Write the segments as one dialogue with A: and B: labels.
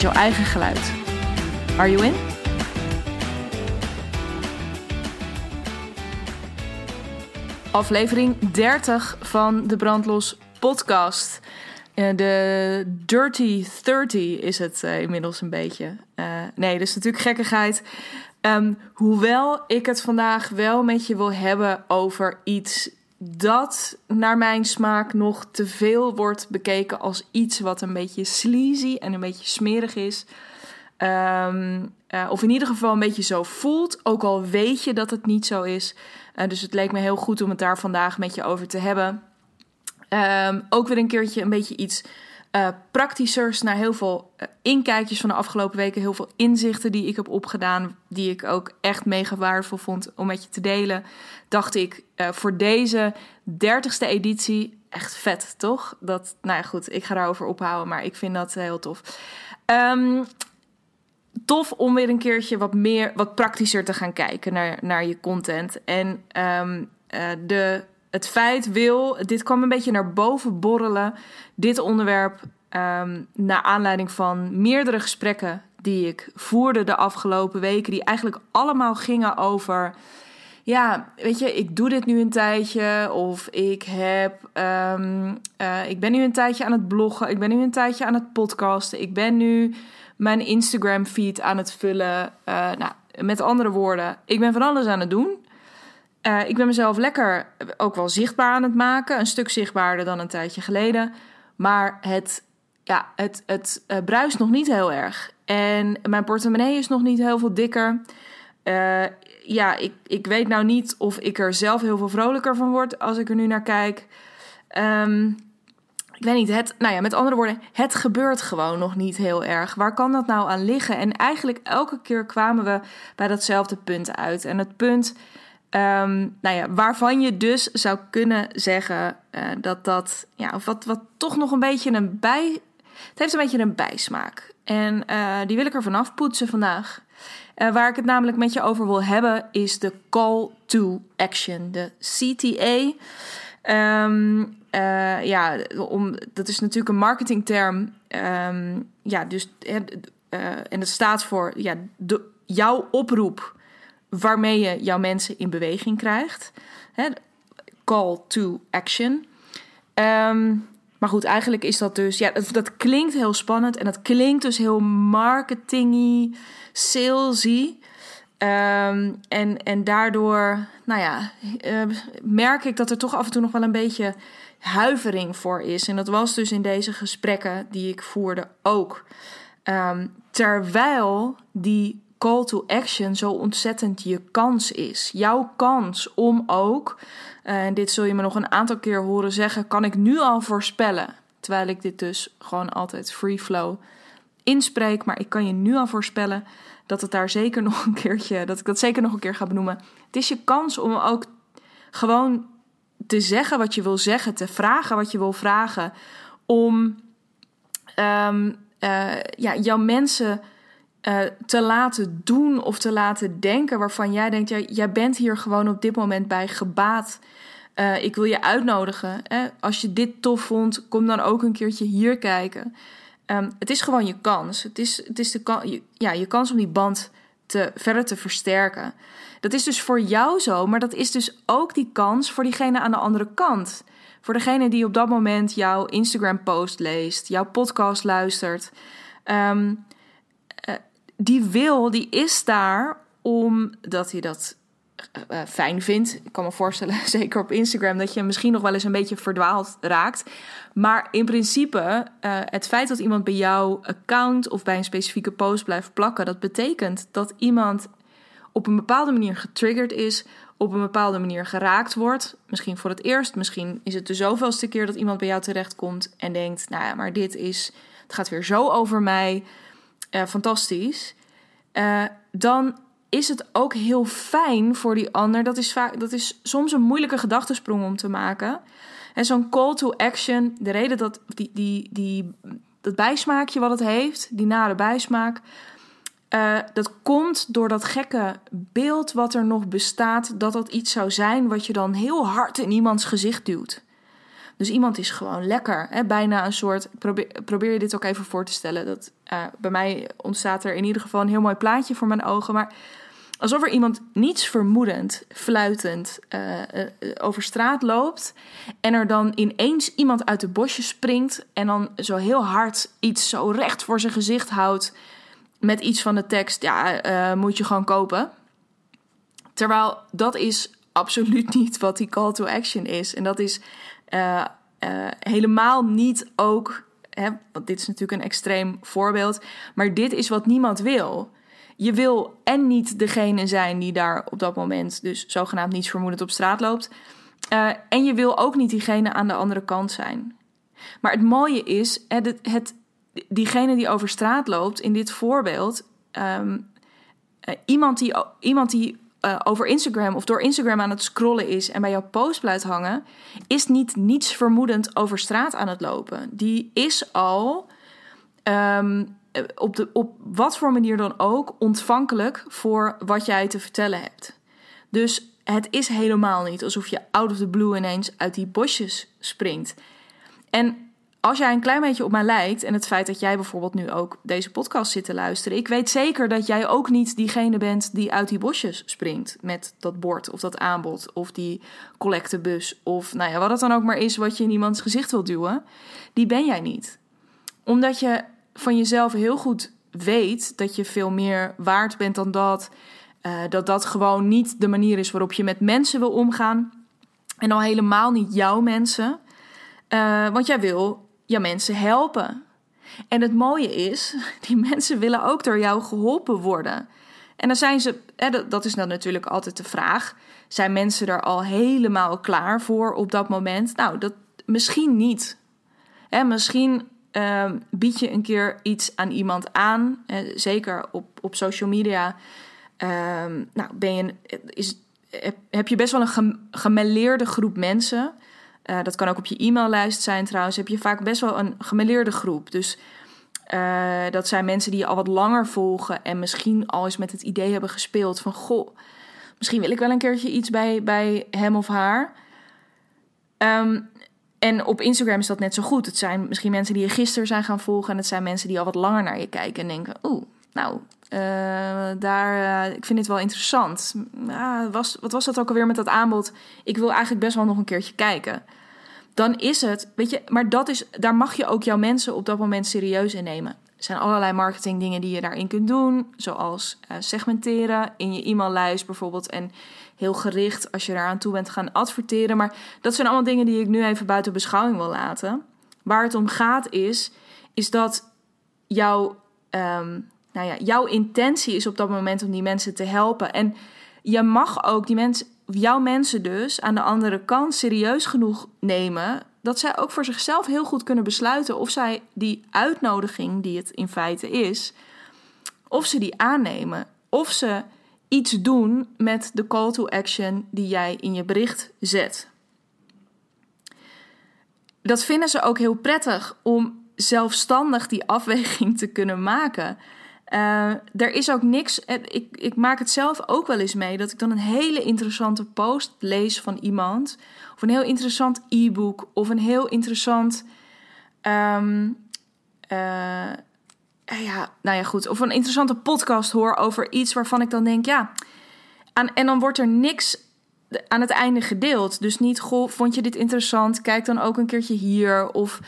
A: jouw eigen geluid. Are you in? Aflevering 30 van de Brandlos podcast. Eh, de Dirty 30 is het uh, inmiddels een beetje. Uh, nee, is natuurlijk gekkigheid. Um, hoewel ik het vandaag wel met je wil hebben over iets dat naar mijn smaak nog te veel wordt bekeken als iets wat een beetje sleazy en een beetje smerig is. Um, uh, of in ieder geval een beetje zo voelt, ook al weet je dat het niet zo is. Uh, dus het leek me heel goed om het daar vandaag met je over te hebben. Um, ook weer een keertje een beetje iets uh, naar heel veel uh, inkijkjes van de afgelopen weken. Heel veel inzichten die ik heb opgedaan, die ik ook echt mega waardevol vond om met je te delen. Dacht ik uh, voor deze dertigste editie echt vet, toch? Dat, nou ja, goed, ik ga daarover ophouden, maar ik vind dat heel tof. Um, tof om weer een keertje wat meer, wat praktischer te gaan kijken naar, naar je content. En um, de het feit wil, dit kwam een beetje naar boven borrelen, dit onderwerp, um, naar aanleiding van meerdere gesprekken die ik voerde de afgelopen weken, die eigenlijk allemaal gingen over, ja, weet je, ik doe dit nu een tijdje, of ik heb, um, uh, ik ben nu een tijdje aan het bloggen, ik ben nu een tijdje aan het podcasten, ik ben nu mijn Instagram feed aan het vullen. Uh, nou, met andere woorden, ik ben van alles aan het doen. Uh, ik ben mezelf lekker ook wel zichtbaar aan het maken. Een stuk zichtbaarder dan een tijdje geleden. Maar het, ja, het, het uh, bruist nog niet heel erg. En mijn portemonnee is nog niet heel veel dikker. Uh, ja, ik, ik weet nou niet of ik er zelf heel veel vrolijker van word als ik er nu naar kijk. Um, ik weet niet, het, nou ja, met andere woorden, het gebeurt gewoon nog niet heel erg. Waar kan dat nou aan liggen? En eigenlijk elke keer kwamen we bij datzelfde punt uit. En het punt Um, nou ja, waarvan je dus zou kunnen zeggen uh, dat dat, ja, of wat, wat toch nog een beetje een bij. Het heeft een beetje een bijsmaak. En uh, die wil ik er vanaf poetsen vandaag. Uh, waar ik het namelijk met je over wil hebben, is de call to action, de CTA. Um, ja, om, dat is natuurlijk een marketingterm. Um, ja, dus, en dat staat voor ja, de, jouw oproep waarmee je jouw mensen in beweging krijgt. Hè, call to action. Um, maar goed, eigenlijk is dat dus, ja, dat, klinkt heel spannend en dat klinkt dus heel marketingy, salesy. Um, en, en daardoor, nou ja, uh, merk ik dat er toch af en toe nog wel een beetje huivering voor is. En dat was dus in deze gesprekken die ik voerde ook. Um, terwijl die call to action zo ontzettend je kans is. Jouw kans om ook, eh, en dit zul je me nog een aantal keer horen zeggen, kan ik nu al voorspellen. Terwijl ik dit dus gewoon altijd free flow inspreek. Maar ik kan je nu al voorspellen dat het daar zeker nog een keertje, dat ik dat zeker nog een keer ga benoemen. Het is je kans om ook gewoon te zeggen wat je wil zeggen, te vragen wat je wil vragen. Om um, uh, ja, jouw mensen uh, te laten doen of te laten denken waarvan jij denkt, jij bent hier gewoon op dit moment bij gebaat. Uh, ik wil je uitnodigen. Hè? Als je dit tof vond, kom dan ook een keertje hier kijken. Um, het is gewoon je kans. Het is, het is de ja, je kans om die band te, verder te versterken. Dat is dus voor jou zo, maar dat is dus ook die kans voor diegene aan de andere kant. Voor degene die op dat moment jouw Instagram-post leest, jouw podcast luistert. Um, die wil, die is daar omdat hij dat uh, fijn vindt. Ik kan me voorstellen, zeker op Instagram, dat je misschien nog wel eens een beetje verdwaald raakt. Maar in principe, uh, het feit dat iemand bij jouw account of bij een specifieke post blijft plakken, dat betekent dat iemand op een bepaalde manier getriggerd is, op een bepaalde manier geraakt wordt. Misschien voor het eerst, misschien is het de zoveelste keer dat iemand bij jou terechtkomt en denkt: Nou ja, maar dit is, het gaat weer zo over mij. Uh, fantastisch. Uh, dan is het ook heel fijn voor die ander. Dat is, vaak, dat is soms een moeilijke gedachtesprong om te maken. En zo'n call to action, de reden dat die, die, die, dat bijsmaakje wat het heeft, die nare bijsmaak, uh, dat komt door dat gekke beeld wat er nog bestaat, dat dat iets zou zijn wat je dan heel hard in iemands gezicht duwt. Dus iemand is gewoon lekker. Hè? Bijna een soort. Probeer, probeer je dit ook even voor te stellen. Dat, uh, bij mij ontstaat er in ieder geval een heel mooi plaatje voor mijn ogen. Maar alsof er iemand niets vermoedend, fluitend uh, uh, over straat loopt. En er dan ineens iemand uit de bosjes springt. En dan zo heel hard iets zo recht voor zijn gezicht houdt. Met iets van de tekst: Ja, moet je gewoon kopen. Terwijl dat is absoluut niet wat die call to action is. En dat is uh, uh, helemaal niet ook, hè, want dit is natuurlijk een extreem voorbeeld, maar dit is wat niemand wil. Je wil en niet degene zijn die daar op dat moment dus zogenaamd niets vermoedend op straat loopt. Uh, en je wil ook niet diegene aan de andere kant zijn. Maar het mooie is, het, het, diegene die over straat loopt in dit voorbeeld, uh, iemand, die, iemand die uh, over Instagram of door Instagram aan het scrollen is en bij jouw post blijft hangen, is niet niets vermoedend over straat aan het lopen. Die is al um, op, de, op wat voor manier dan ook ontvankelijk voor wat jij te vertellen hebt. Dus het is helemaal niet alsof je out of the blue ineens uit die bosjes springt. En als jij een klein beetje op mij lijkt en het feit dat jij bijvoorbeeld nu ook deze podcast zit te luisteren, ik weet zeker dat jij ook niet diegene bent die uit die bosjes springt met dat bord of dat aanbod of die collectebus of nou ja, wat het dan ook maar is wat je in iemands gezicht wil duwen. Die ben jij niet. Omdat je van jezelf heel goed weet dat je veel meer waard bent dan dat. Uh, dat dat gewoon niet de manier is waarop je met mensen wil omgaan. En al helemaal niet jouw mensen. Uh, want jij wil je mensen helpen. En het mooie is, die mensen willen ook door jou geholpen worden. En dan zijn ze, dat is dan natuurlijk altijd de vraag: zijn mensen er al helemaal klaar voor op dat moment? Nou, dat misschien niet. Hè, misschien uh, bied je een keer iets aan iemand aan, zeker op, op social media. Uh, nou, ben je, is, heb je best wel een gemeleerde groep mensen. Uh, dat kan ook op je e-maillijst zijn trouwens. Heb je vaak best wel een gemeleerde groep. Dus uh, dat zijn mensen die je al wat langer volgen en misschien al eens met het idee hebben gespeeld van goh, misschien wil ik wel een keertje iets bij, bij hem of haar. Um, en op Instagram is dat net zo goed. Het zijn misschien mensen die je gisteren zijn gaan volgen en het zijn mensen die al wat langer naar je kijken en denken: oeh, nou, uh, daar, uh, ik vind dit wel interessant. Was, wat was dat ook alweer met dat aanbod? Ik wil eigenlijk best wel nog een keertje kijken. Dan is het, weet je, maar dat is, daar mag je ook jouw mensen op dat moment serieus in nemen. Er zijn allerlei marketingdingen die je daarin kunt doen, zoals uh, segmenteren in je e-maillijst bijvoorbeeld. En heel gericht als je daaraan toe bent gaan adverteren. Maar dat zijn allemaal dingen die ik nu even buiten beschouwing wil laten. Waar het om gaat is, is dat jouw um, nou ja, jouw intentie is op dat moment om die mensen te helpen. En je mag ook die mensen, jouw mensen dus aan de andere kant serieus genoeg nemen dat zij ook voor zichzelf heel goed kunnen besluiten of zij die uitnodiging, die het in feite is, of ze die aannemen. Of ze iets doen met de call to action die jij in je bericht zet. Dat vinden ze ook heel prettig om zelfstandig die afweging te kunnen maken. Uh, er is ook niks. Eh, ik, ik maak het zelf ook wel eens mee dat ik dan een hele interessante post lees van iemand. Of een heel interessant e-book. Of een heel interessant. Um, uh, ja, nou ja, goed. Of een interessante podcast hoor over iets waarvan ik dan denk, ja. En dan wordt er niks aan het einde gedeeld. Dus niet, goh, vond je dit interessant? Kijk dan ook een keertje hier. Of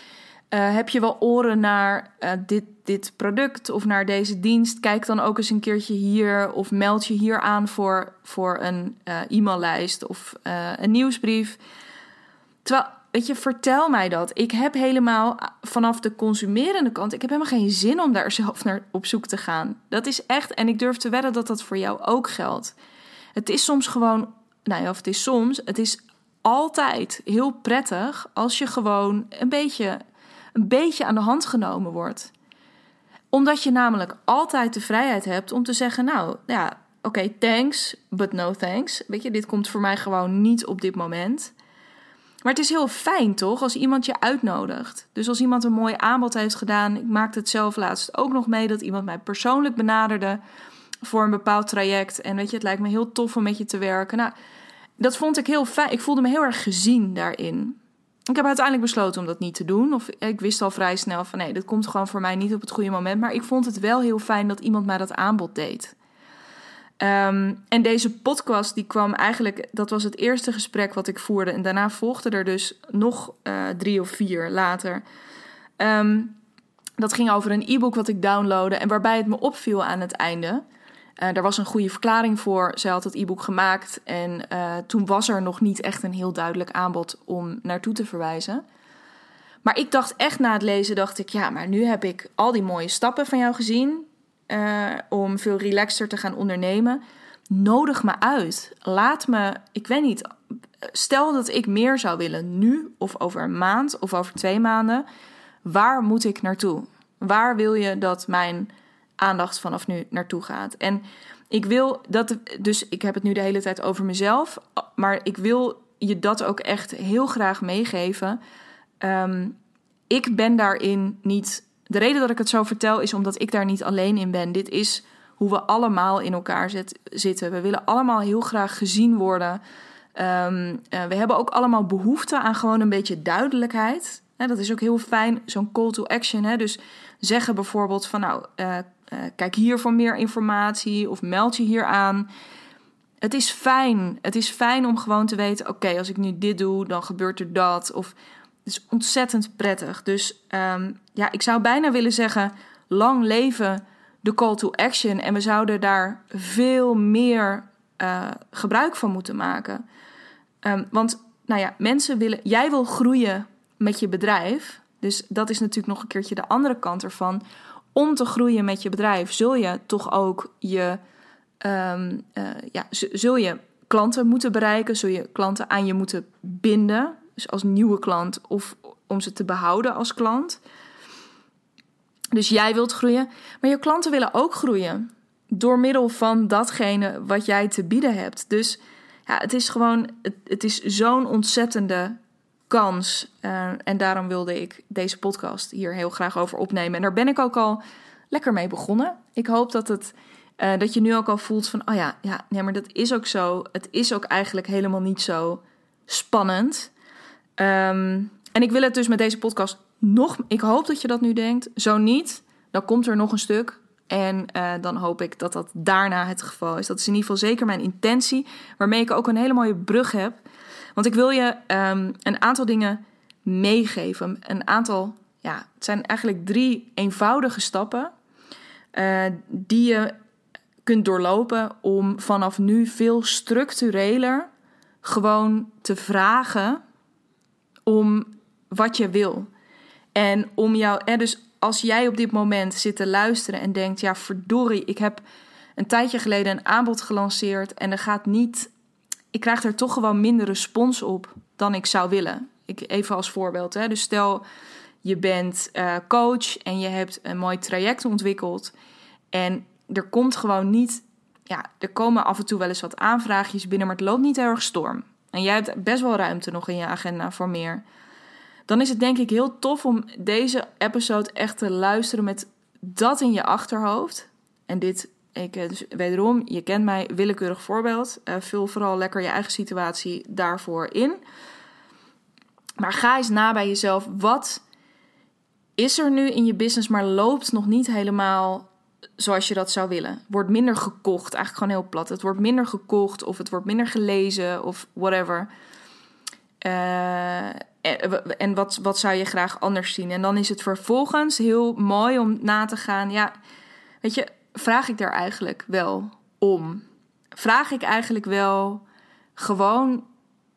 A: heb je wel oren naar dit, dit product of naar deze dienst? Kijk dan ook eens een keertje hier of meld je hier aan voor, voor een uh, e-maillijst of een nieuwsbrief. Terwijl, weet je, vertel mij dat. Ik heb helemaal vanaf de consumerende kant, ik heb helemaal geen zin om daar zelf naar op zoek te gaan. Dat is echt, en ik durf te wedden dat dat voor jou ook geldt. Het is soms gewoon, nou ja, of het is soms, het is altijd heel prettig als je gewoon een beetje een beetje aan de hand genomen wordt. Omdat je namelijk altijd de vrijheid hebt om te zeggen: Nou ja, oké, thanks, but no thanks. Weet je, dit komt voor mij gewoon niet op dit moment. Maar het is heel fijn toch als iemand je uitnodigt. Dus als iemand een mooi aanbod heeft gedaan. Ik maakte het zelf laatst ook nog mee dat iemand mij persoonlijk benaderde voor een bepaald traject. En weet je, het lijkt me heel tof om met je te werken. Nou, dat vond ik heel fijn. Ik voelde me heel erg gezien daarin. Ik heb uiteindelijk besloten om dat niet te doen. Of ik wist al vrij snel van nee, dat komt gewoon voor mij niet op het goede moment. Maar ik vond het wel heel fijn dat iemand mij dat aanbod deed. Ehm, en deze podcast die kwam eigenlijk, dat was het eerste gesprek wat ik voerde. En daarna volgde er dus nog uh, drie of vier later. Ehm, dat ging over een e-book wat ik downloadde en waarbij het me opviel aan het einde. Uh, er was een goede verklaring voor. Zij had het e-book gemaakt en uh, toen was er nog niet echt een heel duidelijk aanbod om naartoe te verwijzen. Maar ik dacht echt na het lezen, dacht ik, ja, maar nu heb ik al die mooie stappen van jou gezien uh, om veel relaxter te gaan ondernemen. Nodig me uit. Laat me, ik weet niet, stel dat ik meer zou willen nu of over een maand of over twee maanden. Waar moet ik naartoe? Waar wil je dat mijn aandacht vanaf nu naartoe gaat? En ik wil dat, dus ik heb het nu de hele tijd over mezelf, maar ik wil je dat ook echt heel graag meegeven. Um, ik ben daarin niet de reden dat ik het zo vertel is omdat ik daar niet alleen in ben. Dit is hoe we allemaal in elkaar zit, zitten. We willen allemaal heel graag gezien worden. Um, uh, we hebben ook allemaal behoefte aan gewoon een beetje duidelijkheid. Hè, dat is ook heel fijn, zo'n call to action. Dus zeggen bijvoorbeeld van nou, uh, uh, kijk hier voor meer informatie of meld je hier aan. Het is fijn. Het is fijn om gewoon te weten: oké, als ik nu dit doe, dan gebeurt er dat. Of het is ontzettend prettig. Dus um, ja, ik zou bijna willen zeggen: lang leven de call to action. En we zouden daar veel meer uh, gebruik van moeten maken. Um, want, nou ja, mensen willen. Jij wil groeien met je bedrijf. Dus dat is natuurlijk nog een keertje de andere kant ervan. Om te groeien met je bedrijf zul je toch ook je. Um, uh, ja, zul je klanten moeten bereiken, zul je klanten aan je moeten binden dus als nieuwe klant of om ze te behouden als klant. Dus jij wilt groeien, maar je klanten willen ook groeien door middel van datgene wat jij te bieden hebt. Dus ja, het is gewoon, het is zo'n ontzettende kans. Uh, en daarom wilde ik deze podcast hier heel graag over opnemen. En daar ben ik ook al lekker mee begonnen. Ik hoop dat het. Uh, dat je nu ook al voelt van, oh ja, ja, nee, maar dat is ook zo. Het is ook eigenlijk helemaal niet zo spannend. Um, en ik wil het dus met deze podcast nog. Ik hoop dat je dat nu denkt. Zo niet, dan komt er nog een stuk. En uh, dan hoop ik dat dat daarna het geval is. Dat is in ieder geval zeker mijn intentie. Waarmee ik ook een hele mooie brug heb. Want ik wil je um, een aantal dingen meegeven. Een aantal, ja, het zijn eigenlijk drie eenvoudige stappen. Uh, die je kunt doorlopen om vanaf nu veel structureler gewoon te vragen om wat je wil. En om jou, hè, dus als jij op dit moment zit te luisteren en denkt: ja, verdorie, ik heb een tijdje geleden een aanbod gelanceerd en er gaat niet, ik krijg er toch gewoon minder respons op dan ik zou willen. Ik, even als voorbeeld, hè. dus stel je bent uh, coach en je hebt een mooi traject ontwikkeld en er komt gewoon niet, ja, er komen af en toe wel eens wat aanvraagjes binnen, maar het loopt niet erg storm en jij hebt best wel ruimte nog in je agenda voor meer, dan is het denk ik heel tof om deze episode echt te luisteren met dat in je achterhoofd. En dit, ik, eh, dus wederom, je kent mij, willekeurig voorbeeld. Uh, vul vooral lekker je eigen situatie daarvoor in. Maar ga eens na bij jezelf. Wat is er nu in je business, maar loopt nog niet helemaal zoals je dat zou willen. Wordt minder gekocht, eigenlijk gewoon heel plat. Het wordt minder gekocht of het wordt minder gelezen of whatever. Uh, en wat, wat zou je graag anders zien? En dan is het vervolgens heel mooi om na te gaan. Ja, weet je, vraag ik daar eigenlijk wel om? Vraag ik eigenlijk wel gewoon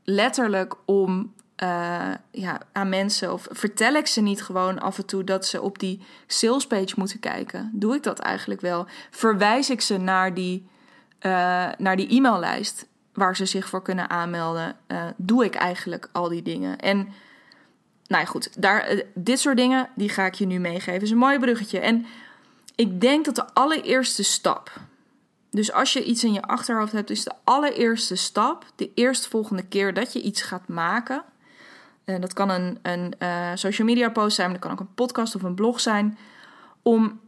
A: letterlijk om uh, ja, aan mensen? Of vertel ik ze niet gewoon af en toe dat ze op die salespage moeten kijken? Doe ik dat eigenlijk wel? Verwijs ik ze naar die, uh, naar die e-maillijst waar ze zich voor kunnen aanmelden? Uh, doe ik eigenlijk al die dingen? En nou ja, goed, daar, dit soort dingen die ga ik je nu meegeven. is een mooi bruggetje. En ik denk dat de allereerste stap. Dus als je iets in je achterhoofd hebt, is de allereerste stap, de eerstvolgende keer dat je iets gaat maken. En dat kan een, een uh, social media post zijn, maar dat kan ook een podcast of een blog zijn. Om,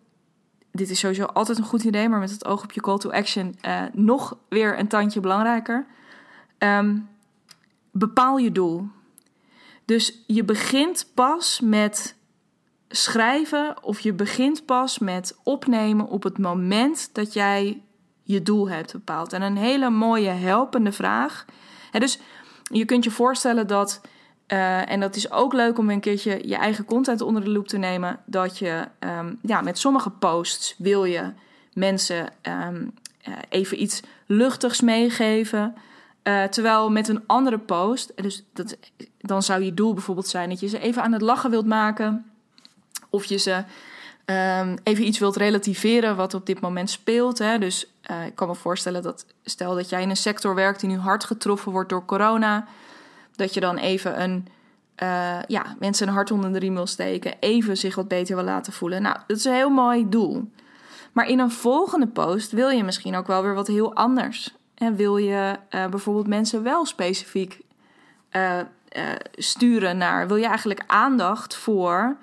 A: dit is sowieso altijd een goed idee, maar met het oog op je call to action uh, nog weer een tandje belangrijker. Um, bepaal je doel. Dus je begint pas met schrijven of je begint pas met opnemen op het moment dat jij je doel hebt bepaald. En een hele mooie helpende vraag. Dus je kunt je voorstellen dat, uh, en dat is ook leuk om een keertje je eigen content onder de loep te nemen, dat je um, ja, met sommige posts wil je mensen um, uh, even iets luchtigs meegeven. Uh, terwijl met een andere post, dus dat, dan zou je doel bijvoorbeeld zijn dat je ze even aan het lachen wilt maken. Of je ze um, even iets wilt relativeren wat op dit moment speelt. Hè. Dus uh, ik kan me voorstellen dat, stel dat jij in een sector werkt die nu hard getroffen wordt door corona, dat je dan even een, uh, ja, mensen een hart onder de riem wil steken, even zich wat beter wil laten voelen. Nou, dat is een heel mooi doel. Maar in een volgende post wil je misschien ook wel weer wat heel anders. En wil je uh, bijvoorbeeld mensen wel specifiek sturen naar, wil je eigenlijk aandacht voor,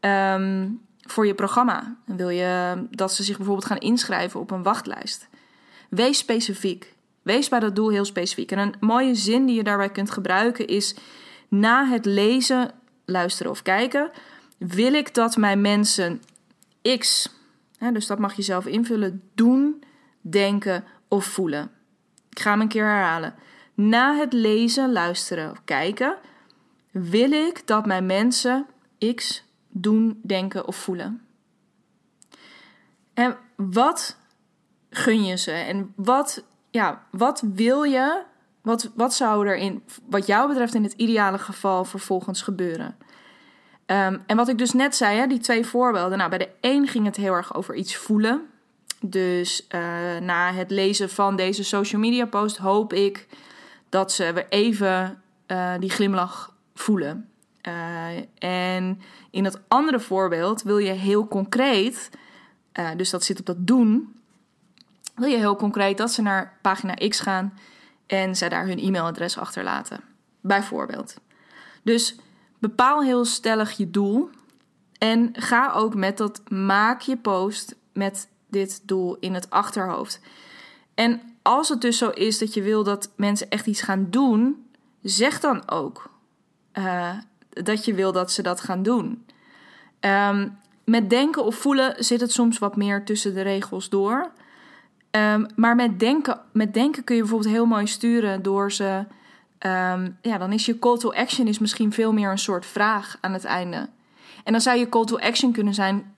A: um, voor je programma? Wil je dat ze zich bijvoorbeeld gaan inschrijven op een wachtlijst? Wees specifiek. Wees bij dat doel heel specifiek. En een mooie zin die je daarbij kunt gebruiken is: na het lezen, luisteren of kijken, wil ik dat mijn mensen X, hè, dus dat mag je zelf invullen, doen, denken of voelen. Ik ga hem een keer herhalen. Na het lezen, luisteren of kijken, wil ik dat mijn mensen X doen, denken of voelen. En wat gun je ze? En wat, ja, wat wil je? Wat, wat zou er in, wat jou betreft, in het ideale geval vervolgens gebeuren? Um, en wat ik dus net zei, hè, die twee voorbeelden. Nou, bij de een ging het heel erg over iets voelen. Dus uh, na het lezen van deze social media post hoop ik dat ze weer even uh, die glimlach voelen. Uh, en in het andere voorbeeld wil je heel concreet, dus dat zit op dat doen, wil je heel concreet dat ze naar pagina X gaan en ze daar hun e-mailadres achterlaten. Bijvoorbeeld. Dus bepaal heel stellig je doel en ga ook met dat maak je post met dit doel in het achterhoofd. En als het dus zo is dat je wil dat mensen echt iets gaan doen, zeg dan ook uh, dat je wil dat ze dat gaan doen. Um, met denken of voelen zit het soms wat meer tussen de regels door. Um, maar met denken, met denken kun je bijvoorbeeld heel mooi sturen door ze. Um, ja, dan is je call to action is misschien veel meer een soort vraag aan het einde. En dan zou je call to action kunnen zijn: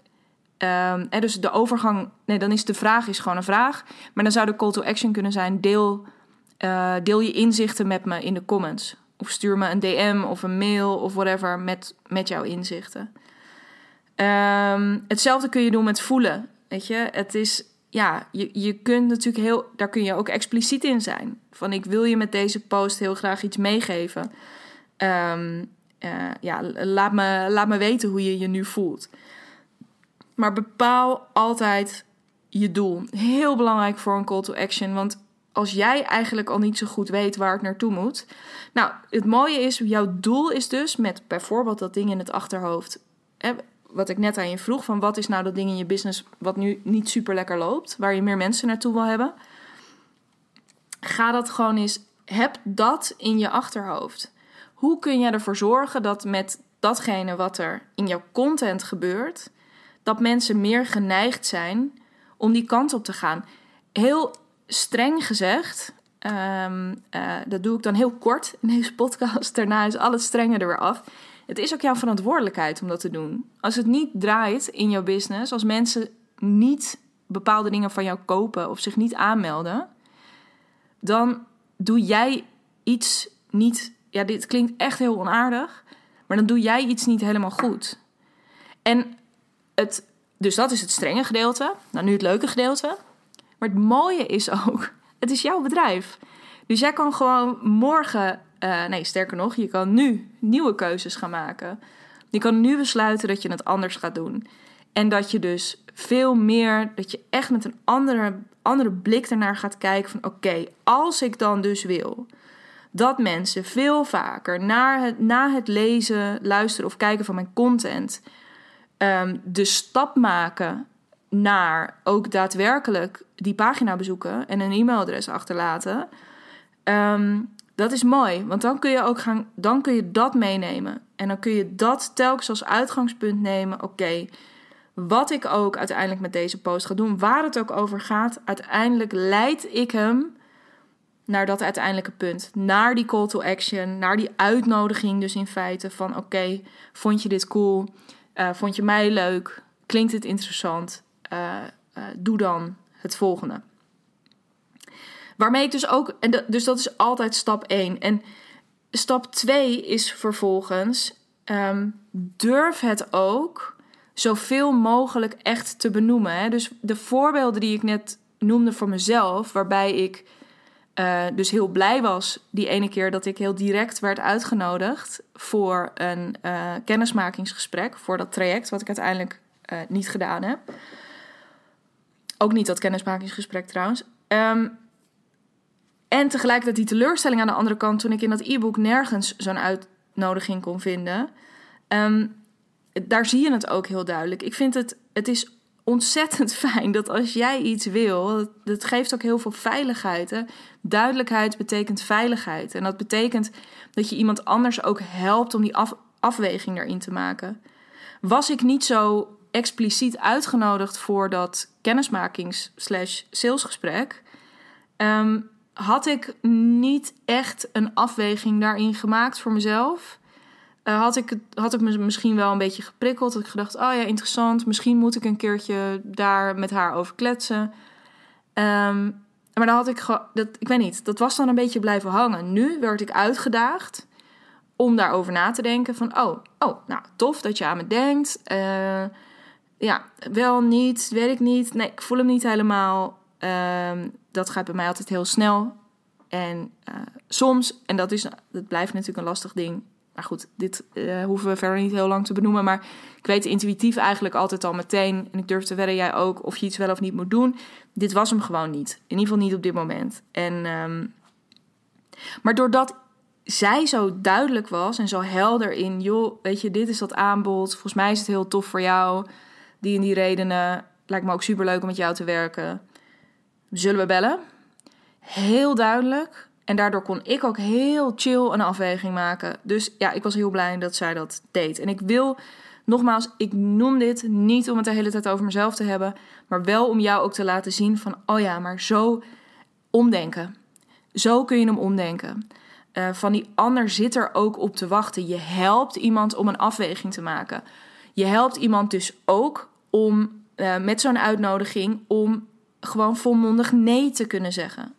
A: Um, dus de overgang, nee, dan is de vraag is gewoon een vraag. Maar dan zou de call to action kunnen zijn: deel, uh, deel je inzichten met me in de comments. Of stuur me een DM of een mail of whatever met, met jouw inzichten. Um, hetzelfde kun je doen met voelen. Weet je, het is, ja, je, je kunt natuurlijk heel, daar kun je ook expliciet in zijn. Van ik wil je met deze post heel graag iets meegeven. Um, uh, ja, laat me, laat me weten hoe je je nu voelt. Maar bepaal altijd je doel. Heel belangrijk voor een call to action. Want als jij eigenlijk al niet zo goed weet waar het naartoe moet. Nou, het mooie is, jouw doel is dus met bijvoorbeeld dat ding in het achterhoofd. Hè, wat ik net aan je vroeg: van wat is nou dat ding in je business wat nu niet super lekker loopt, waar je meer mensen naartoe wil hebben. Ga dat gewoon eens, heb dat in je achterhoofd. Hoe kun je ervoor zorgen dat met datgene wat er in jouw content gebeurt, dat mensen meer geneigd zijn om die kant op te gaan. Heel streng gezegd, um, uh, dat doe ik dan heel kort in deze podcast. Daarna is alles strenger er weer af. Het is ook jouw verantwoordelijkheid om dat te doen. Als het niet draait in jouw business, als mensen niet bepaalde dingen van jou kopen of zich niet aanmelden, dan doe jij iets niet. Ja, dit klinkt echt heel onaardig, maar dan doe jij iets niet helemaal goed. En het, dus dat is het strenge gedeelte. Nou, nu het leuke gedeelte. Maar het mooie is ook, het is jouw bedrijf. Dus jij kan gewoon morgen, uh, nee, sterker nog, je kan nu nieuwe keuzes gaan maken. Je kan nu besluiten dat je het anders gaat doen. En dat je dus veel meer, dat je echt met een andere, andere blik ernaar gaat kijken van oké, als ik dan dus wil dat mensen veel vaker naar het, na het lezen, luisteren of kijken van mijn content um, de stap maken naar ook daadwerkelijk die pagina bezoeken en een e-mailadres achterlaten. Ehm, dat is mooi, want dan kun je ook gaan, dan kun je dat meenemen. En dan kun je dat telkens als uitgangspunt nemen. Oké, wat ik ook uiteindelijk met deze post ga doen, waar het ook over gaat, uiteindelijk leid ik hem naar dat uiteindelijke punt. Naar die call to action, naar die uitnodiging dus in feite van oké, vond je dit cool? Uh, vond je mij leuk? Klinkt het interessant? Uh, uh, doe dan het volgende. Waarmee ik dus ook, en dus dat is altijd stap 1. En stap 2 is vervolgens, um, durf het ook zoveel mogelijk echt te benoemen. Hè? Dus de voorbeelden die ik net noemde voor mezelf, waarbij ik uh, dus heel blij was die ene keer dat ik heel direct werd uitgenodigd voor een uh, kennismakingsgesprek, voor dat traject, wat ik uiteindelijk uh, niet gedaan heb. Ook niet dat kennismakingsgesprek trouwens. Um, en tegelijkertijd die teleurstelling aan de andere kant, toen ik in dat e-book nergens zo'n uitnodiging kon vinden. Um, daar zie je het ook heel duidelijk. Ik vind het, het is ontzettend fijn dat als jij iets wil, dat geeft ook heel veel veiligheid. Duidelijkheid betekent veiligheid. En dat betekent dat je iemand anders ook helpt om die af, afweging erin te maken. Was ik niet zo expliciet uitgenodigd voor dat kennismakings-salesgesprek, um, had ik niet echt een afweging daarin gemaakt voor mezelf. Uh, had, ik, had ik me misschien wel een beetje geprikkeld. Dat ik gedacht, oh ja, interessant. Misschien moet ik een keertje daar met haar over kletsen. Um, maar dan had ik dat, ik weet niet, dat was dan een beetje blijven hangen. Nu werd ik uitgedaagd om daarover na te denken. Van, oh, oh nou, tof dat je aan me denkt. Uh, ja, wel niet, weet ik niet. Nee, ik voel hem niet helemaal. Um, dat gaat bij mij altijd heel snel. En uh, soms, en dat, is, dat blijft natuurlijk een lastig ding. Maar goed, dit uh, hoeven we verder niet heel lang te benoemen. Maar ik weet intuïtief eigenlijk altijd al meteen. En ik durf te wedden, jij ook, of je iets wel of niet moet doen. Dit was hem gewoon niet. In ieder geval niet op dit moment. En, um, maar doordat zij zo duidelijk was en zo helder in, joh, weet je, dit is dat aanbod. Volgens mij is het heel tof voor jou. Die en die redenen. Lijkt me ook super leuk om met jou te werken. Zullen we bellen? Heel duidelijk. En daardoor kon ik ook heel chill een afweging maken. Dus ja, ik was heel blij dat zij dat deed. En ik wil, nogmaals, ik noem dit niet om het de hele tijd over mezelf te hebben. Maar wel om jou ook te laten zien van, oh ja, maar zo omdenken. Zo kun je hem omdenken. Uh, van die ander zit er ook op te wachten. Je helpt iemand om een afweging te maken. Je helpt iemand dus ook om uh, met zo'n uitnodiging om gewoon volmondig nee te kunnen zeggen.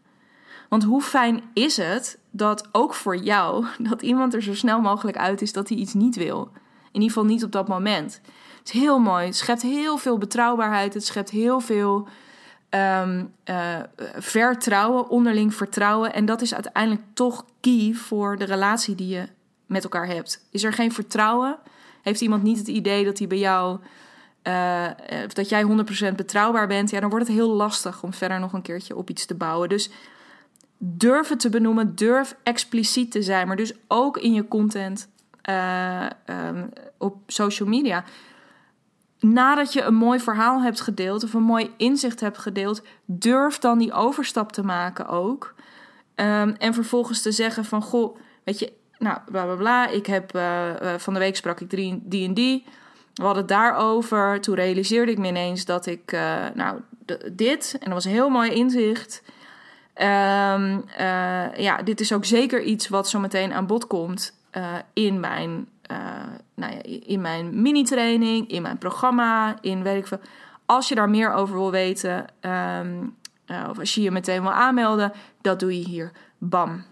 A: Want hoe fijn is het dat ook voor jou, dat iemand er zo snel mogelijk uit is dat hij iets niet wil. In ieder geval niet op dat moment. Het is heel mooi. Het schept heel veel betrouwbaarheid. Het schept heel veel um, uh, vertrouwen, onderling vertrouwen. En dat is uiteindelijk toch key voor de relatie die je met elkaar hebt. Is er geen vertrouwen? Heeft iemand niet het idee dat hij bij jou uh, dat jij 100% betrouwbaar bent, ja, dan wordt het heel lastig om verder nog een keertje op iets te bouwen. Dus durf het te benoemen, durf expliciet te zijn, maar dus ook in je content uh, um, op social media. Nadat je een mooi verhaal hebt gedeeld of een mooi inzicht hebt gedeeld, durf dan die overstap te maken ook. Um, en vervolgens te zeggen van, goh, weet je, nou, bla bla bla, ik heb van de week sprak ik die en die. We hadden het daarover. Toen realiseerde ik me ineens dat ik, uh, nou, dit, en dat was een heel mooi inzicht. Um, uh, ja, dit is ook zeker iets wat zo meteen aan bod komt uh, in mijn, nou ja, in mijn mini-training, in mijn programma, in veel. Als je daar meer over wil weten, um, of als je je meteen wil aanmelden, dat doe je hier. Bam.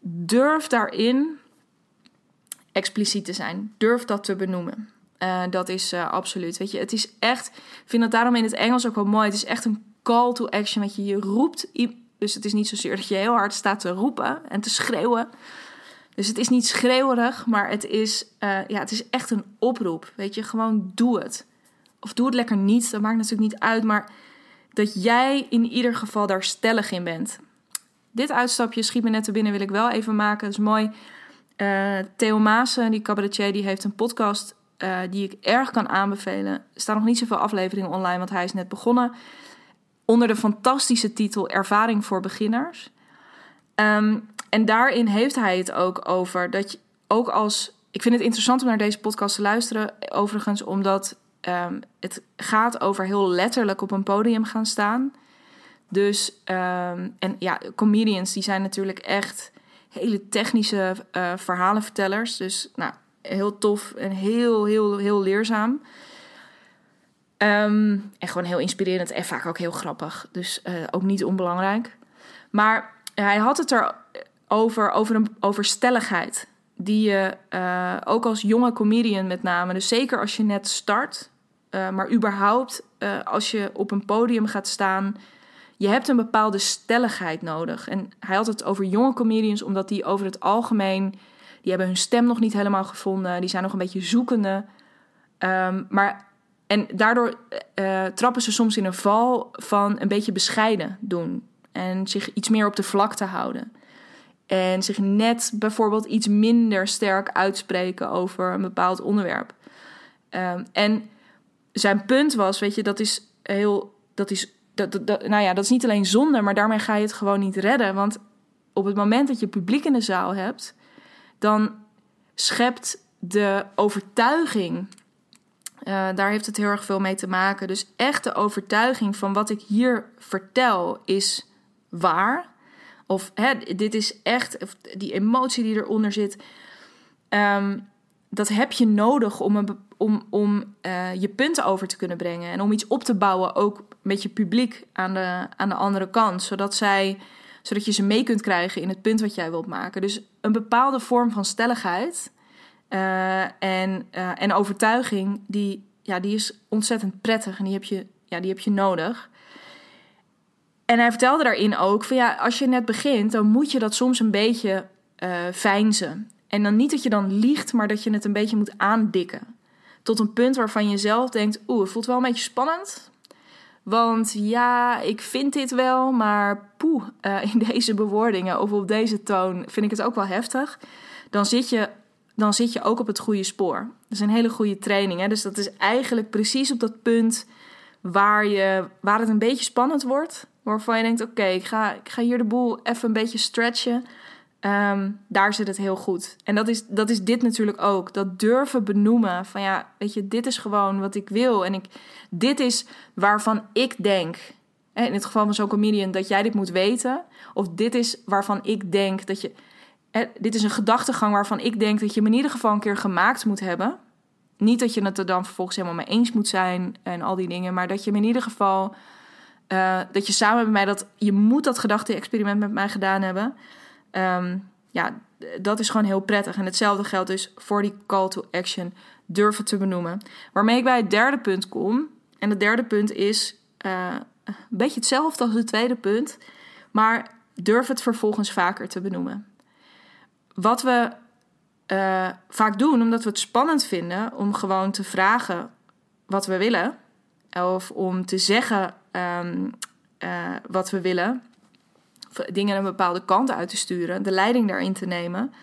A: Durf daarin expliciet te zijn. Durf dat te benoemen. Uh, dat is uh, absoluut. Weet je, het is echt. Ik vind dat daarom in het Engels ook wel mooi. Het is echt een call to action. Weet je, je roept. Dus het is niet zozeer dat je heel hard staat te roepen en te schreeuwen. Dus het is niet schreeuwerig, maar het is, uh, ja, het is echt een oproep. Weet je, gewoon doe het. of doe het lekker niet. Dat maakt natuurlijk niet uit. Maar dat jij in ieder geval daar stellig in bent. Dit uitstapje schiet me net te binnen, wil ik wel even maken. Dat is mooi. Uh, Theo Maassen, die cabaretier, die heeft een podcast uh, die ik erg kan aanbevelen. Er staan nog niet zoveel afleveringen online, want hij is net begonnen. Onder de fantastische titel Ervaring voor beginners. Um, en daarin heeft hij het ook over dat je ook als. Ik vind het interessant om naar deze podcast te luisteren, overigens, omdat um, het gaat over heel letterlijk op een podium gaan staan. Dus, um, en ja, comedians die zijn natuurlijk echt hele technische uh, verhalenvertellers. Dus, nou, heel tof en heel, heel, heel leerzaam. Um, en gewoon heel inspirerend en vaak ook heel grappig. Dus uh, ook niet onbelangrijk. Maar hij had het er over, over, een, over stelligheid. Die je uh, ook als jonge comedian met name, dus zeker als je net start, uh, maar überhaupt als je op een podium gaat staan, je hebt een bepaalde stelligheid nodig. En hij had het over jonge comedians, omdat die over het algemeen, die hebben hun stem nog niet helemaal gevonden, die zijn nog een beetje zoekende. Um, maar en daardoor trappen ze soms in een val van een beetje bescheiden doen en zich iets meer op de vlakte houden. En zich net bijvoorbeeld iets minder sterk uitspreken over een bepaald onderwerp. Um, en zijn punt was, weet je, dat is heel. Dat is, dat, nou ja, dat is niet alleen zonde, maar daarmee ga je het gewoon niet redden. Want op het moment dat je publiek in de zaal hebt, dan schept de overtuiging. Uh, daar heeft het heel erg veel mee te maken. Dus echt de overtuiging van wat ik hier vertel is waar. Of hè, dit is echt, die emotie die eronder zit. Um, dat heb je nodig om, om, om uh, je punten over te kunnen brengen. En om iets op te bouwen, ook met je publiek aan de, aan de andere kant. Zodat, zij, zodat je ze mee kunt krijgen in het punt wat jij wilt maken. Dus een bepaalde vorm van stelligheid uh, en, uh, en overtuiging, die, ja, die is ontzettend prettig. En die heb je, ja, die heb je nodig. En hij vertelde daarin ook van ja, als je net begint, dan moet je dat soms een beetje uh, fijnzen. En dan niet dat je dan liegt, maar dat je het een beetje moet aandikken. Tot een punt waarvan je zelf denkt, oeh, het voelt wel een beetje spannend. Want ja, ik vind dit wel, maar poeh, uh, in deze bewoordingen of op deze toon vind ik het ook wel heftig. Dan zit je, dan zit je ook op het goede spoor. Dat is een hele goede training. Hè? Dus dat is eigenlijk precies op dat punt waar, je, waar het een beetje spannend wordt waarvan je denkt: oké, ik, ga, ik ga hier de boel even een beetje stretchen. Um, daar zit het heel goed. En dat is, dat is dit natuurlijk ook. Dat durven benoemen van ja, weet je, dit is gewoon wat ik wil. En ik, dit is waarvan ik denk, in het geval van zo'n comedian, dat jij dit moet weten. Of dit is waarvan ik denk dat je. Dit is een gedachtegang waarvan ik denk dat je hem in ieder geval een keer gemaakt moet hebben. Niet dat je het er dan vervolgens helemaal mee eens moet zijn en al die dingen, maar dat je hem in ieder geval uh, dat je samen met mij dat je moet dat gedachte-experiment met mij gedaan hebben. Um, ja, dat is gewoon heel prettig. En hetzelfde geldt dus voor die call to action durven te benoemen. Waarmee ik bij het derde punt kom. En het derde punt is uh, een beetje hetzelfde als het tweede punt, maar durf het vervolgens vaker te benoemen. Wat we uh, vaak doen, omdat we het spannend vinden om gewoon te vragen wat we willen, of om te zeggen um, uh, wat we willen, dingen een bepaalde kant uit te sturen, de leiding daarin te nemen.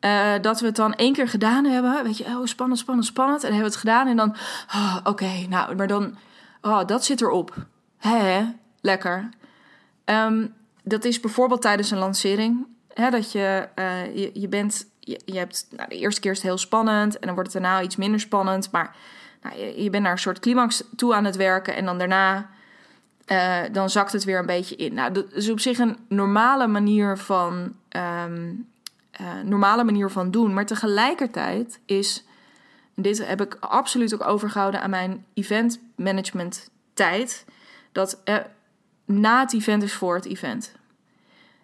A: Uh, dat we het dan één keer gedaan hebben. Weet je, oh, spannend, spannend, spannend. En hebben we het gedaan en dan, oh, oké, nou, maar dan, oh, dat zit erop. Hé, lekker. Um, dat is bijvoorbeeld tijdens een lancering. Hè, dat je, uh, je, je bent, je, je hebt, nou, de eerste keer is het heel spannend en dan wordt het daarna iets minder spannend. Maar nou, je, je bent naar een soort climax toe aan het werken en dan daarna uh, dan zakt het weer een beetje in. Nou, dat is op zich een normale manier van, um, uh, normale manier van doen. Maar tegelijkertijd is, dit heb ik absoluut ook overgehouden aan mijn event management tijd, dat na het event is voor het event.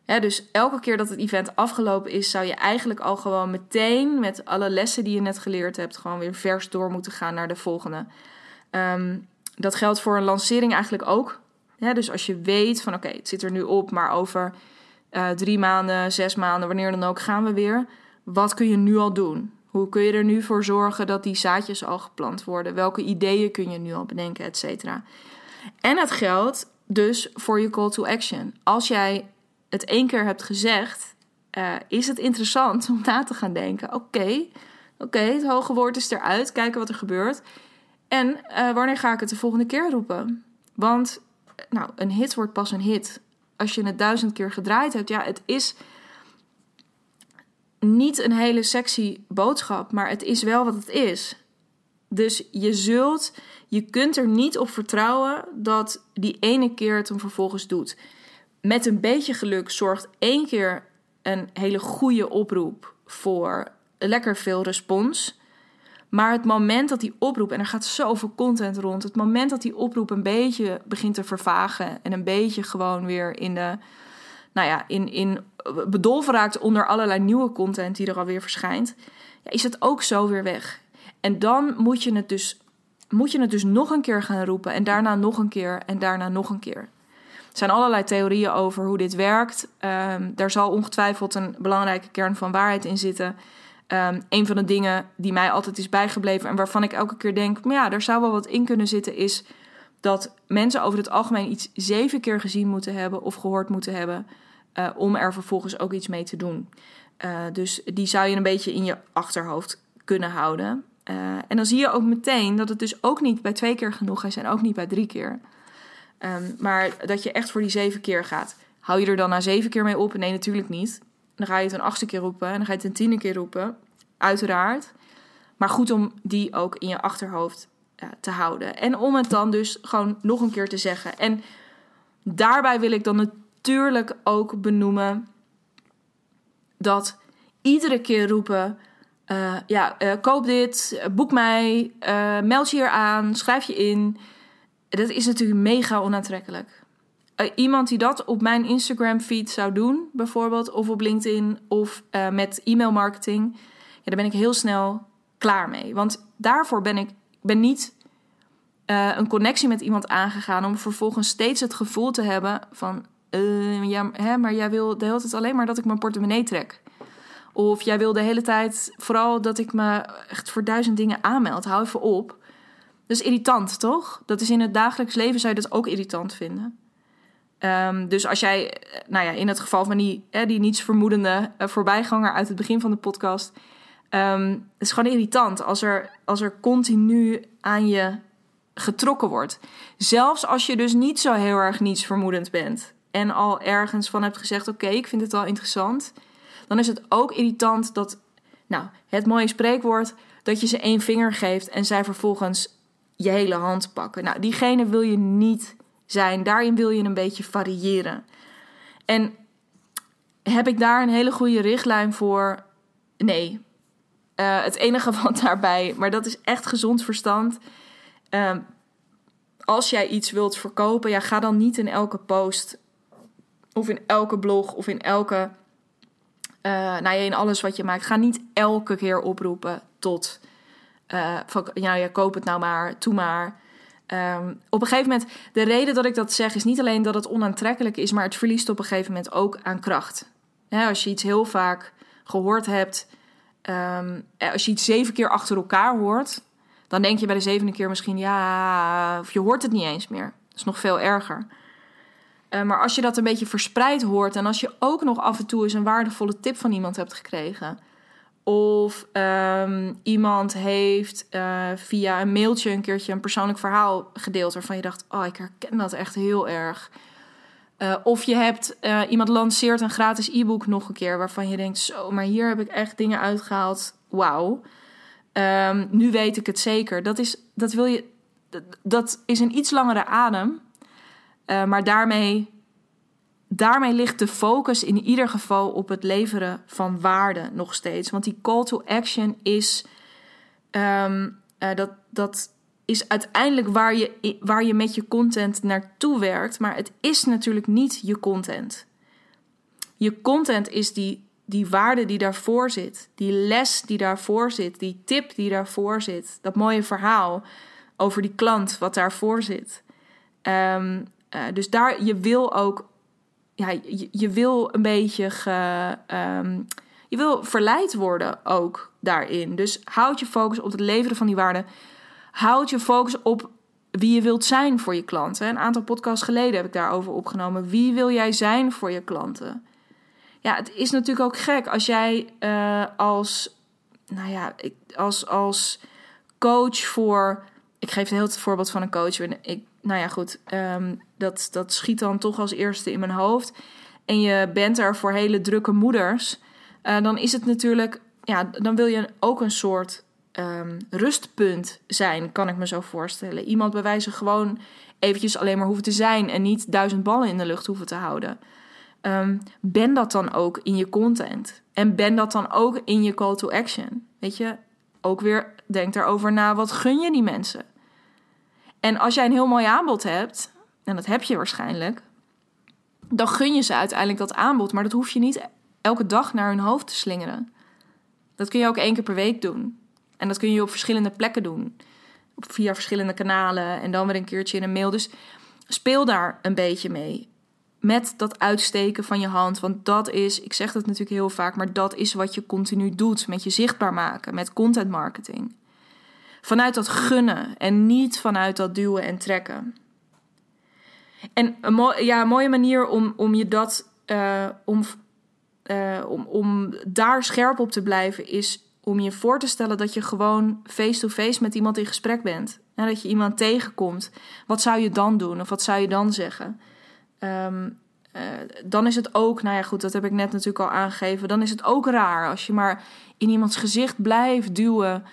A: Dus elke keer dat het event afgelopen is, zou je eigenlijk al gewoon meteen met alle lessen die je net geleerd hebt, gewoon weer vers door moeten gaan naar de volgende. Um, dat geldt voor een lancering eigenlijk ook. Dus als je weet van oké, het zit er nu op, maar over uh, drie maanden, zes maanden, wanneer dan ook, gaan we weer. Wat kun je nu al doen? Hoe kun je er nu voor zorgen dat die zaadjes al geplant worden? Welke ideeën kun je nu al bedenken, et cetera? En het geldt dus voor je call to action. Als jij het één keer hebt gezegd, uh, is het interessant om na te gaan denken: oké, oké, het hoge woord is eruit, kijken wat er gebeurt. En uh, wanneer ga ik het de volgende keer roepen? Want nou, een hit wordt pas een hit als je het duizend keer gedraaid hebt. Ja, het is niet een hele sexy boodschap, maar het is wel wat het is. Dus je zult, je kunt er niet op vertrouwen dat die ene keer het hem vervolgens doet. Met een beetje geluk zorgt één keer een hele goede oproep voor lekker veel respons. Maar het moment dat die oproep, en er gaat zoveel content rond, het moment dat die oproep een beetje begint te vervagen en een beetje gewoon weer in de, nou ja, in, in bedolven raakt onder allerlei nieuwe content die er alweer verschijnt, ja, is het ook zo weer weg. En dan moet je het dus, moet je het dus nog een keer gaan roepen en daarna nog een keer en daarna nog een keer. Er zijn allerlei theorieën over hoe dit werkt. Um, daar zal ongetwijfeld een belangrijke kern van waarheid in zitten. Um, een van de dingen die mij altijd is bijgebleven en waarvan ik elke keer denk, maar ja, daar zou wel wat in kunnen zitten, is dat mensen over het algemeen iets zeven keer gezien moeten hebben of gehoord moeten hebben uh, om er vervolgens ook iets mee te doen. Uh, dus die zou je een beetje in je achterhoofd kunnen houden. Uh, en dan zie je ook meteen dat het dus ook niet bij twee keer genoeg is en ook niet bij drie keer. Um, maar dat je echt voor die zeven keer gaat. Hou je er dan na zeven keer mee op? Nee, natuurlijk niet. Dan ga je het een achtste keer roepen en dan ga je het een tiende keer roepen. Uiteraard. Maar goed om die ook in je achterhoofd te houden. En om het dan dus gewoon nog een keer te zeggen. En daarbij wil ik dan natuurlijk ook benoemen dat iedere keer roepen. Uh, ja, uh, koop dit, boek mij, meld je hier aan, schrijf je in. Dat is natuurlijk mega onaantrekkelijk. Uh, iemand die dat op mijn Instagram feed zou doen, bijvoorbeeld, of op LinkedIn of uh, met e-mail marketing, ja, daar ben ik heel snel klaar mee. Want daarvoor ben ik ben niet uh, een connectie met iemand aangegaan om vervolgens steeds het gevoel te hebben van, ja, hè, maar jij wil de hele tijd alleen maar dat ik mijn portemonnee trek. Of jij wil de hele tijd vooral dat ik me echt voor duizend dingen aanmeld. Hou even op. Dat is irritant, toch? Dat is in het dagelijks leven zou je dat ook irritant vinden. Um, dus als jij, nou ja, in het geval van die, die nietsvermoedende uh, voorbijganger uit het begin van de podcast. Um, het is gewoon irritant als er, als er continu aan je getrokken wordt. Zelfs als je dus niet zo heel erg nietsvermoedend bent. En al ergens van hebt gezegd: Oké, ik vind het wel interessant. Dan is het ook irritant dat, nou, het mooie spreekwoord, dat je ze één vinger geeft en zij vervolgens je hele hand pakken. Nou, diegene wil je niet zijn. Daarin wil je een beetje variëren. En heb ik daar een hele goede richtlijn voor? Nee. Uh, het enige wat daarbij, maar dat is echt gezond verstand. Uh, als jij iets wilt verkopen, ja, ga dan niet in elke post of in elke blog of in elke, uh, nou ja, in alles wat je maakt, ga niet elke keer oproepen tot uh, van, ja, ja, koop het nou maar, toe maar. Um, op een gegeven moment, de reden dat ik dat zeg, is niet alleen dat het onaantrekkelijk is, maar het verliest op een gegeven moment ook aan kracht. Als je iets heel vaak gehoord hebt, um, als je iets zeven keer achter elkaar hoort, dan denk je bij de zevende keer misschien, ja, of je hoort het niet eens meer. Dat is nog veel erger. Uh, maar als je dat een beetje verspreid hoort en als je ook nog af en toe eens een waardevolle tip van iemand hebt gekregen, of um, iemand heeft uh, via een mailtje een keertje een persoonlijk verhaal gedeeld waarvan je dacht: Oh, ik herken dat echt heel erg. Uh, of je hebt uh, iemand lanceert een gratis e-book nog een keer waarvan je denkt: Zo, maar hier heb ik echt dingen uitgehaald. Wauw. Um, nu weet ik het zeker. Dat is, dat wil je, dat, dat is een iets langere adem. maar daarmee daarmee ligt de focus in ieder geval op het leveren van waarde nog steeds. Want die call to action is, um, uh, dat, dat is uiteindelijk waar je, waar je met je content naartoe werkt. Maar het is natuurlijk niet je content. Je content is die, die waarde die daarvoor zit, die les die daarvoor zit, die tip die daarvoor zit, dat mooie verhaal over die klant wat daarvoor zit. Um, uh, dus daar, je wil ook ja, je, je, wil een beetje ge, um, je wil verleid worden ook daarin. Dus houd je focus op het leveren van die waarde. Houd je focus op wie je wilt zijn voor je klanten. Een aantal podcasts geleden heb ik daarover opgenomen. Wie wil jij zijn voor je klanten? Ja, het is natuurlijk ook gek als jij uh, als, nou ja, als, als coach voor. Ik geef heel het voorbeeld van een coach. Ik, nou ja, goed, um, dat, dat schiet dan toch als eerste in mijn hoofd. En je bent er voor hele drukke moeders. Uh, dan is het natuurlijk, ja, dan wil je ook een soort um, rustpunt zijn, kan ik me zo voorstellen. Iemand bij wijze gewoon eventjes alleen maar hoeven te zijn en niet duizend ballen in de lucht hoeven te houden. Um, ben dat dan ook in je content. En ben dat dan ook in je call to action. Weet je, ook weer denk erover na, wat gun je die mensen? En als jij een heel mooi aanbod hebt, en dat heb je waarschijnlijk, dan gun je ze uiteindelijk dat aanbod. Maar dat hoef je niet elke dag naar hun hoofd te slingeren. Dat kun je ook één keer per week doen. En dat kun je op verschillende plekken doen. Via verschillende kanalen en dan weer een keertje in een mail. Dus speel daar een beetje mee. Met dat uitsteken van je hand. Want dat is, ik zeg dat natuurlijk heel vaak, maar dat is wat je continu doet. Met je zichtbaar maken, met content marketing. Vanuit dat gunnen en niet vanuit dat duwen en trekken. En een, ja, een mooie manier om, om je dat. Uh, om, uh, om, om daar scherp op te blijven is om je voor te stellen dat je gewoon face-to-face met iemand in gesprek bent. En dat je iemand tegenkomt. Wat zou je dan doen? Of wat zou je dan zeggen? Um, uh, dan is het ook, nou ja, goed, dat heb ik net natuurlijk al aangegeven. Dan is het ook raar als je maar in iemands gezicht blijft duwen.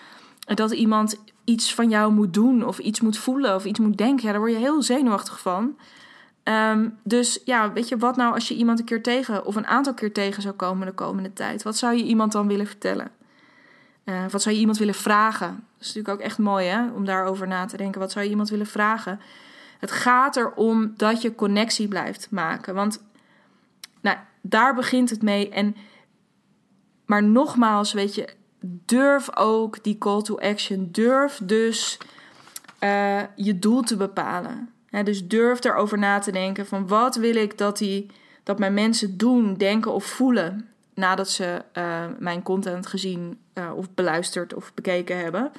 A: Dat iemand iets van jou moet doen, of iets moet voelen, of iets moet denken. Ja, daar word je heel zenuwachtig van. Um, dus ja, weet je, wat nou als je iemand een keer tegen, of een aantal keer tegen zou komen de komende tijd? Wat zou je iemand dan willen vertellen? Uh, wat zou je iemand willen vragen? Dat is natuurlijk ook echt mooi hè, om daarover na te denken. Wat zou je iemand willen vragen? Het gaat erom dat je connectie blijft maken. Want nou, daar begint het mee. En, maar nogmaals, weet je, durf ook die call to action. Durf dus uh, je doel te bepalen. dus durf erover na te denken van wat wil ik dat, die, dat mijn mensen doen, denken of voelen nadat ze uh, mijn content gezien uh, of beluisterd of bekeken hebben.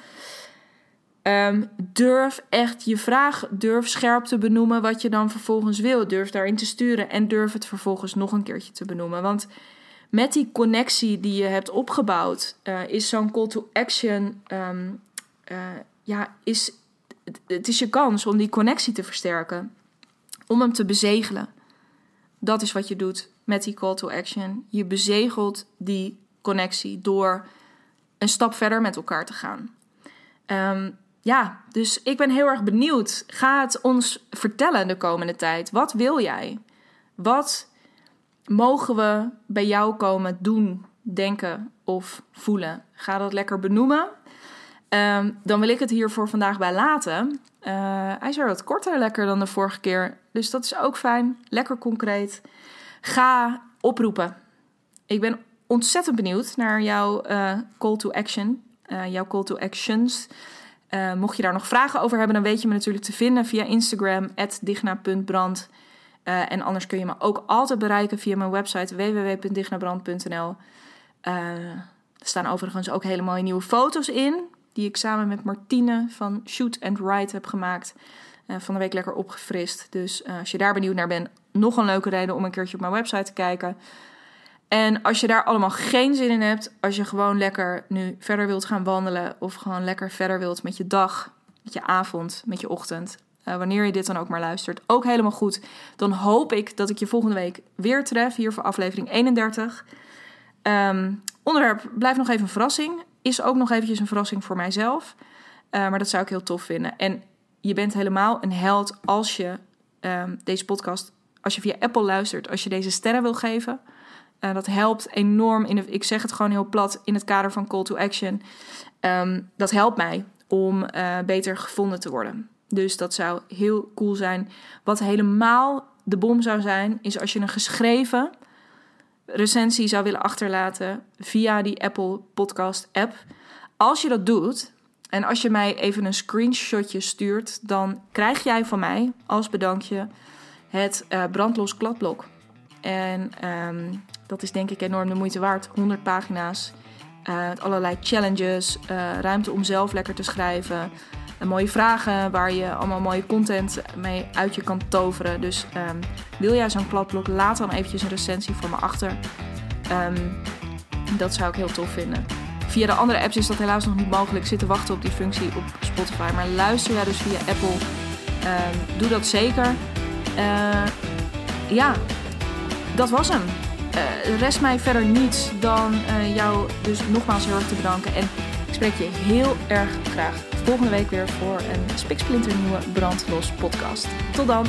A: Um, durf echt je vraag, durf scherp te benoemen wat je dan vervolgens wil. Durf daarin te sturen en durf het vervolgens nog een keertje te benoemen. Want met die connectie die je hebt opgebouwd, uh, is zo'n call to action, um, ja, is, het is je kans om die connectie te versterken. Om hem te bezegelen. Dat is wat je doet met die call to action. Je bezegelt die connectie door een stap verder met elkaar te gaan. Um, ja, dus ik ben heel erg benieuwd. Ga het ons vertellen de komende tijd. Wat wil jij? Wat mogen we bij jou komen doen, denken of voelen? Ga dat lekker benoemen. Um, dan wil ik het hier voor vandaag bij laten. Uh, hij is wat korter lekker dan de vorige keer. Dus dat is ook fijn. Lekker concreet. Ga oproepen. Ik ben ontzettend benieuwd naar jouw uh, call to action. Uh, jouw call to actions. Mocht je daar nog vragen over hebben, dan weet je me natuurlijk te vinden via Instagram, digna.brand. en anders kun je me ook altijd bereiken via mijn website www.dignabrand.nl. er staan overigens ook hele mooie nieuwe foto's in, die ik samen met Martine van Shoot and Write heb gemaakt. van de week lekker opgefrist. Dus als je daar benieuwd naar bent, nog een leuke reden om een keertje op mijn website te kijken. En als je daar allemaal geen zin in hebt, als je gewoon lekker nu verder wilt gaan wandelen of gewoon lekker verder wilt met je dag, met je avond, met je ochtend, uh, wanneer je dit dan ook maar luistert, ook helemaal goed. Dan hoop ik dat ik je volgende week weer tref hier voor aflevering 31. Um, ehm, onderwerp blijft nog even een verrassing. Is ook nog eventjes een verrassing voor mijzelf. Uh, maar dat zou ik heel tof vinden. En je bent helemaal een held als je um, deze podcast als je via Apple luistert, als je deze sterren wil geven. Uh, dat helpt enorm. In de, ik zeg het gewoon heel plat in het kader van call to action. Um, dat helpt mij om beter gevonden te worden. Dus dat zou heel cool zijn. Wat helemaal de bom zou zijn, is als je een geschreven recensie zou willen achterlaten via die Apple Podcast app. Als je dat doet en als je mij even een screenshotje stuurt, dan krijg jij van mij als bedankje het uh, brandlos kladblok. En um, dat is denk ik enorm de moeite waard. 100 pagina's Uh, allerlei challenges, uh, ruimte om zelf lekker te schrijven. En mooie vragen waar je allemaal mooie content mee uit je kan toveren. Dus um, wil jij zo'n kladblok, laat dan eventjes een recensie voor me achter. Um, dat zou ik heel tof vinden. Via de andere apps is dat helaas nog niet mogelijk. Ik zit te wachten op die functie op Spotify. Maar luister jij dus via Apple, um, doe dat zeker. Uh, ja, dat was hem. Uh, rest mij verder niets dan uh, jou dus nogmaals heel erg te bedanken. En spreek je heel erg graag volgende week weer voor een spiksplinter nieuwe Brandlos podcast. Tot dan!